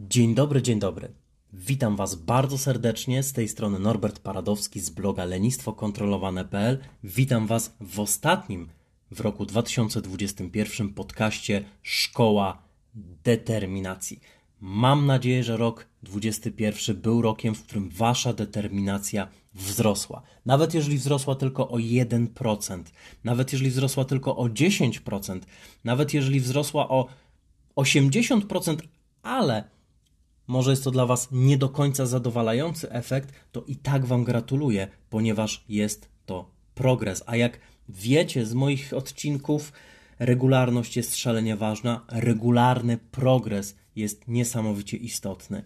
Dzień dobry, dzień dobry. Witam Was bardzo serdecznie. Z tej strony Norbert Paradowski z bloga lenistwokontrolowane.pl. Witam Was w ostatnim w roku 2021 podcaście Szkoła Determinacji. Mam nadzieję, że rok 2021 był rokiem, w którym Wasza determinacja wzrosła. Nawet jeżeli wzrosła tylko o 1%, nawet jeżeli wzrosła tylko o 10%, nawet jeżeli wzrosła o 80%, ale może jest to dla Was nie do końca zadowalający efekt, to i tak Wam gratuluję, ponieważ jest to progres. A jak wiecie z moich odcinków, regularność jest szalenie ważna, regularny progres jest niesamowicie istotny.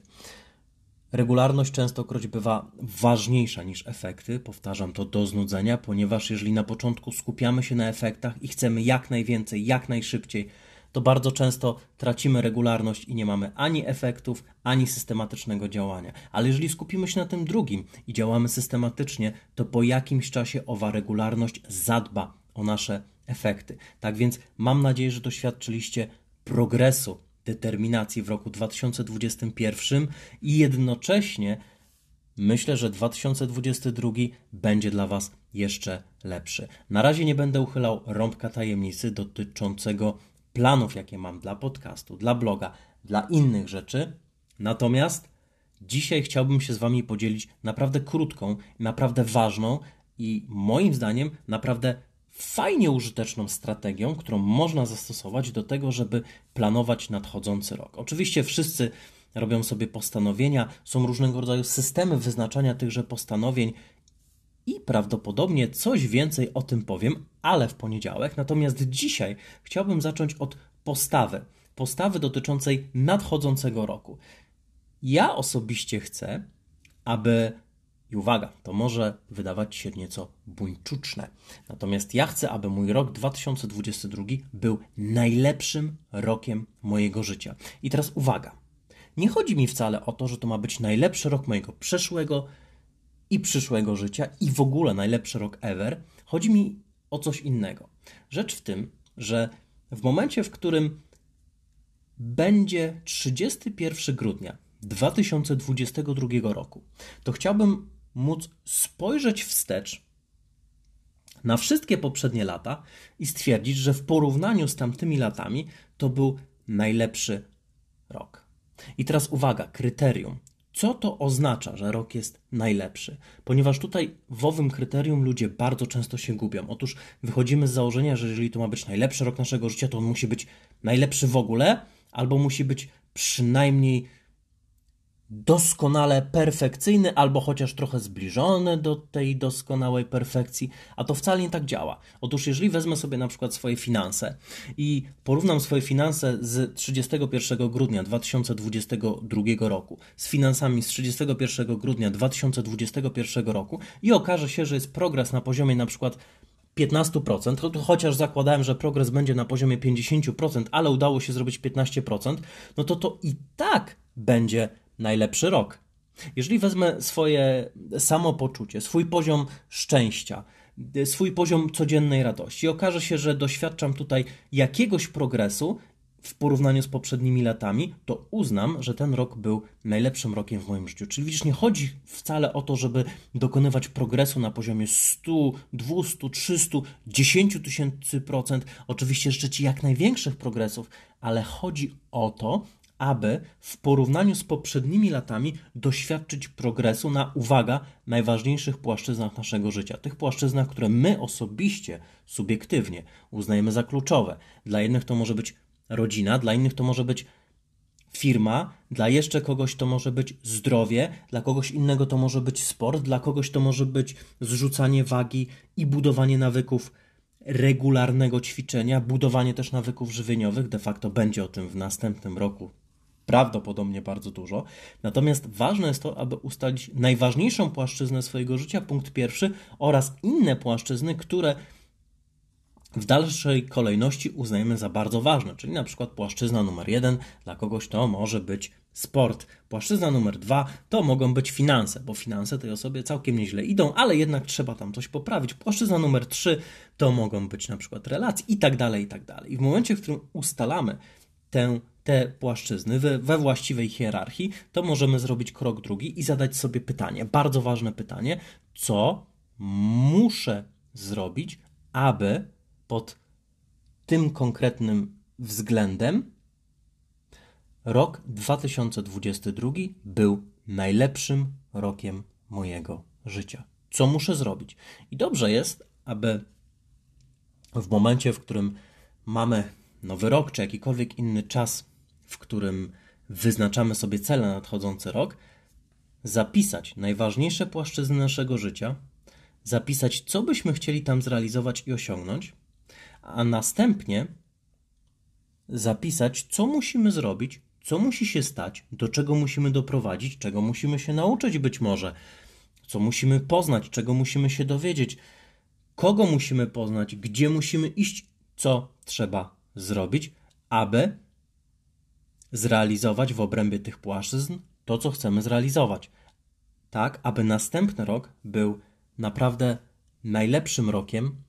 Regularność częstokroć bywa ważniejsza niż efekty, powtarzam to do znudzenia, ponieważ jeżeli na początku skupiamy się na efektach i chcemy jak najwięcej, jak najszybciej, to bardzo często tracimy regularność i nie mamy ani efektów, ani systematycznego działania. Ale jeżeli skupimy się na tym drugim i działamy systematycznie, to po jakimś czasie owa regularność zadba o nasze efekty. Tak więc mam nadzieję, że doświadczyliście progresu, determinacji w roku 2021 i jednocześnie myślę, że 2022 będzie dla Was jeszcze lepszy. Na razie nie będę uchylał rąbka tajemnicy dotyczącego planów, jakie mam dla podcastu, dla bloga, dla innych rzeczy. Natomiast dzisiaj chciałbym się z Wami podzielić naprawdę krótką, naprawdę ważną i moim zdaniem naprawdę fajnie użyteczną strategią, którą można zastosować do tego, żeby planować nadchodzący rok. Oczywiście wszyscy robią sobie postanowienia, są różnego rodzaju systemy wyznaczania tychże postanowień i prawdopodobnie coś więcej o tym powiem, ale w poniedziałek. Natomiast dzisiaj chciałbym zacząć od postawy. Postawy dotyczącej nadchodzącego roku. Ja osobiście chcę, aby i uwaga, to może wydawać się nieco buńczuczne. Natomiast ja chcę, aby mój rok 2022 był najlepszym rokiem mojego życia. I teraz uwaga. Nie chodzi mi wcale o to, że to ma być najlepszy rok mojego przeszłego i przyszłego życia i w ogóle najlepszy rok ever. Chodzi mi o coś innego. Rzecz w tym, że w momencie, w którym będzie 31 grudnia 2022 roku, to chciałbym móc spojrzeć wstecz na wszystkie poprzednie lata i stwierdzić, że w porównaniu z tamtymi latami to był najlepszy rok. I teraz uwaga, kryterium. Co to oznacza, że rok jest najlepszy? Ponieważ tutaj w owym kryterium ludzie bardzo często się gubią. Otóż wychodzimy z założenia, że jeżeli to ma być najlepszy rok naszego życia, to on musi być najlepszy w ogóle, albo musi być przynajmniej doskonale perfekcyjny, albo chociaż trochę zbliżony do tej doskonałej perfekcji, a to wcale nie tak działa. Otóż, jeżeli wezmę sobie na przykład swoje finanse i porównam swoje finanse z 31 grudnia 2022 roku z finansami z 31 grudnia 2021 roku i okaże się, że jest progres na poziomie na przykład 15%, chociaż zakładałem, że progres będzie na poziomie 50%, ale udało się zrobić 15%, no to to i tak będzie najlepszy rok. Jeżeli wezmę swoje samopoczucie, swój poziom szczęścia, swój poziom codziennej radości, okaże się, że doświadczam tutaj jakiegoś progresu w porównaniu z poprzednimi latami, to uznam, że ten rok był najlepszym rokiem w moim życiu. Czyli widzisz, nie chodzi wcale o to, żeby dokonywać progresu na poziomie 100, 200, 300, 10 tysięcy procent. Oczywiście życzę Ci jak największych progresów, ale chodzi o to, aby w porównaniu z poprzednimi latami doświadczyć progresu na, uwaga, najważniejszych płaszczyznach naszego życia. Tych płaszczyznach, które my osobiście, subiektywnie uznajemy za kluczowe. Dla jednych to może być rodzina, dla innych to może być firma, dla jeszcze kogoś to może być zdrowie, dla kogoś innego to może być sport, dla kogoś to może być zrzucanie wagi i budowanie nawyków regularnego ćwiczenia, budowanie też nawyków żywieniowych. De facto będzie o tym w następnym roku prawdopodobnie bardzo dużo. Natomiast ważne jest to, aby ustalić najważniejszą płaszczyznę swojego życia, punkt pierwszy, oraz inne płaszczyzny, które w dalszej kolejności uznajemy za bardzo ważne, czyli na przykład płaszczyzna numer jeden dla kogoś to może być sport. Płaszczyzna numer dwa to mogą być finanse, bo finanse tej osobie całkiem nieźle idą, ale jednak trzeba tam coś poprawić. Płaszczyzna numer trzy to mogą być na przykład relacje i tak dalej, i tak dalej. I w momencie, w którym ustalamy tę, te płaszczyzny we, we właściwej hierarchii, to możemy zrobić krok drugi i zadać sobie pytanie, bardzo ważne pytanie, co muszę zrobić, aby pod tym konkretnym względem rok 2022 był najlepszym rokiem mojego życia. Co muszę zrobić? I dobrze jest, aby w momencie, w którym mamy nowy rok, czy jakikolwiek inny czas, w którym wyznaczamy sobie cele na nadchodzący rok, zapisać najważniejsze płaszczyzny naszego życia, zapisać, co byśmy chcieli tam zrealizować i osiągnąć, a następnie zapisać, co musimy zrobić, co musi się stać, do czego musimy doprowadzić, czego musimy się nauczyć być może, co musimy poznać, czego musimy się dowiedzieć, kogo musimy poznać, gdzie musimy iść, co trzeba zrobić, aby zrealizować w obrębie tych płaszczyzn to, co chcemy zrealizować. Tak, aby następny rok był naprawdę najlepszym rokiem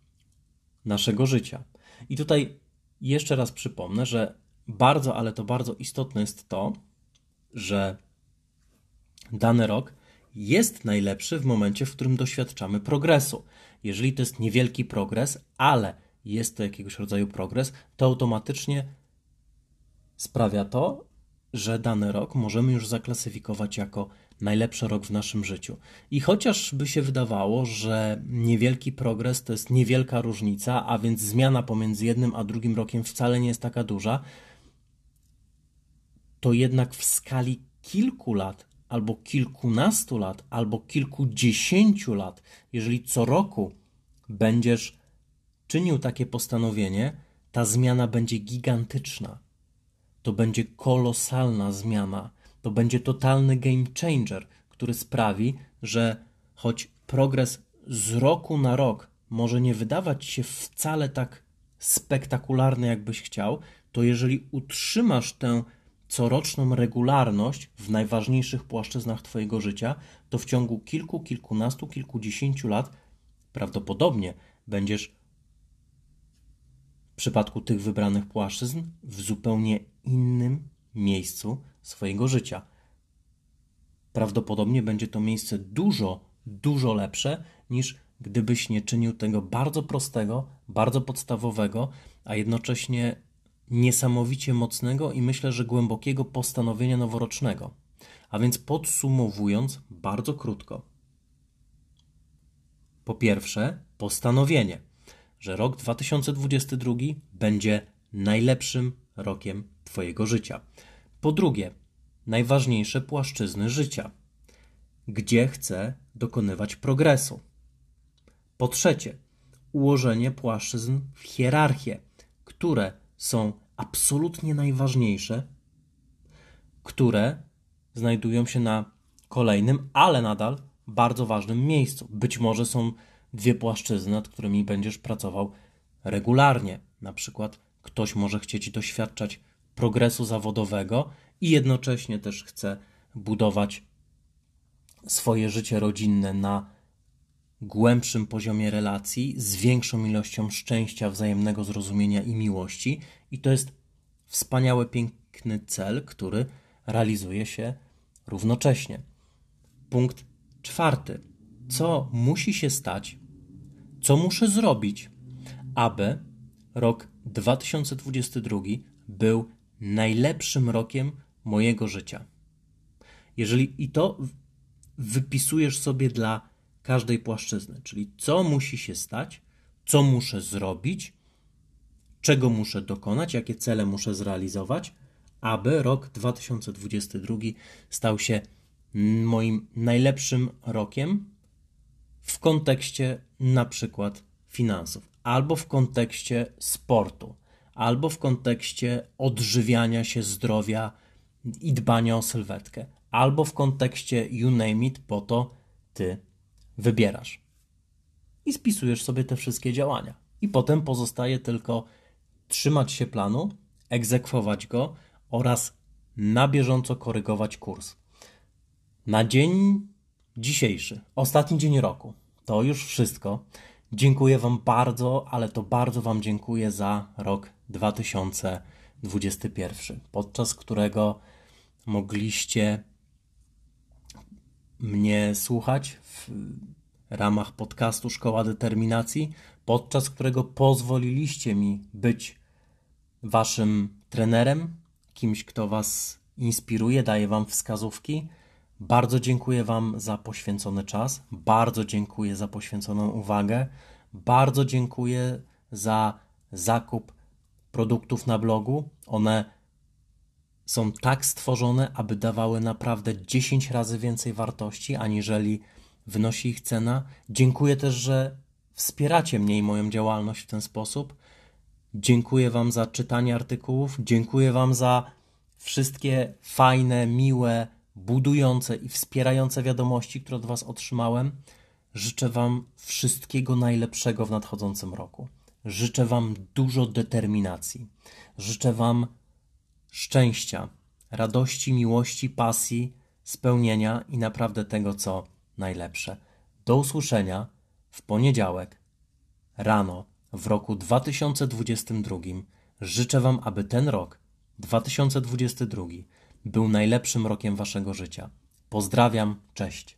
naszego życia. I tutaj jeszcze raz przypomnę, że bardzo, ale to bardzo istotne jest to, że dany rok jest najlepszy w momencie, w którym doświadczamy progresu. Jeżeli to jest niewielki progres, ale jest to jakiegoś rodzaju progres, to automatycznie sprawia to, że dany rok możemy już zaklasyfikować jako najlepszy rok w naszym życiu. I chociaż by się wydawało, że niewielki progres to jest niewielka różnica, a więc zmiana pomiędzy jednym a drugim rokiem wcale nie jest taka duża, to jednak w skali kilku lat, albo kilkunastu lat, albo kilkudziesięciu lat, jeżeli co roku będziesz czynił takie postanowienie, ta zmiana będzie gigantyczna. To będzie kolosalna zmiana. To będzie totalny game changer, który sprawi, że choć progres z roku na rok może nie wydawać się wcale tak spektakularny, jakbyś chciał, to jeżeli utrzymasz tę coroczną regularność w najważniejszych płaszczyznach Twojego życia, to w ciągu kilku, kilkunastu, kilkudziesięciu lat prawdopodobnie będziesz w przypadku tych wybranych płaszczyzn w zupełnie innym miejscu swojego życia. Prawdopodobnie będzie to miejsce dużo, dużo lepsze niż gdybyś nie czynił tego bardzo prostego, bardzo podstawowego, a jednocześnie niesamowicie mocnego i myślę, że głębokiego postanowienia noworocznego. A więc podsumowując bardzo krótko. Po pierwsze, postanowienie, że rok 2022 będzie najlepszym rokiem Twojego życia. Po drugie, najważniejsze płaszczyzny życia, gdzie chcę dokonywać progresu. Po trzecie, ułożenie płaszczyzn w hierarchię, które są absolutnie najważniejsze, które znajdują się na kolejnym, ale nadal bardzo ważnym miejscu. Być może są dwie płaszczyzny, nad którymi będziesz pracował regularnie. Na przykład ktoś może chcieć doświadczać progresu zawodowego i jednocześnie też chce budować swoje życie rodzinne na głębszym poziomie relacji, z większą ilością szczęścia, wzajemnego zrozumienia i miłości. I to jest wspaniały, piękny cel, który realizuje się równocześnie. Punkt czwarty. Co musi się stać, co muszę zrobić, aby rok 2022 był najlepszym rokiem mojego życia? Jeżeli i to wypisujesz sobie dla każdej płaszczyzny, czyli co musi się stać, co muszę zrobić, czego muszę dokonać, jakie cele muszę zrealizować, aby rok 2022 stał się moim najlepszym rokiem w kontekście na przykład finansów, albo w kontekście sportu, albo w kontekście odżywiania się zdrowia i dbania o sylwetkę, albo w kontekście you name it, po to ty wybierasz. I spisujesz sobie te wszystkie działania. I potem pozostaje tylko trzymać się planu, egzekwować go oraz na bieżąco korygować kurs. Na dzień dzisiejszy, ostatni dzień roku, to już wszystko. Dziękuję Wam bardzo, ale to bardzo Wam dziękuję za rok 2021, podczas którego mogliście mnie słuchać w ramach podcastu Szkoła Determinacji, podczas którego pozwoliliście mi być Waszym trenerem, kimś, kto Was inspiruje, daje Wam wskazówki. Bardzo dziękuję Wam za poświęcony czas, bardzo dziękuję za poświęconą uwagę, bardzo dziękuję za zakup produktów na blogu. One są tak stworzone, aby dawały naprawdę 10 razy więcej wartości, aniżeli wynosi ich cena. Dziękuję też, że wspieracie mnie i moją działalność w ten sposób. Dziękuję Wam za czytanie artykułów, dziękuję Wam za wszystkie fajne, miłe, budujące i wspierające wiadomości, które od Was otrzymałem. Życzę Wam wszystkiego najlepszego w nadchodzącym roku. Życzę Wam dużo determinacji. Życzę Wam szczęścia, radości, miłości, pasji, spełnienia i naprawdę tego, co najlepsze. Do usłyszenia w poniedziałek rano w roku 2022. Życzę Wam, aby ten rok 2022 był najlepszym rokiem Waszego życia. Pozdrawiam, cześć.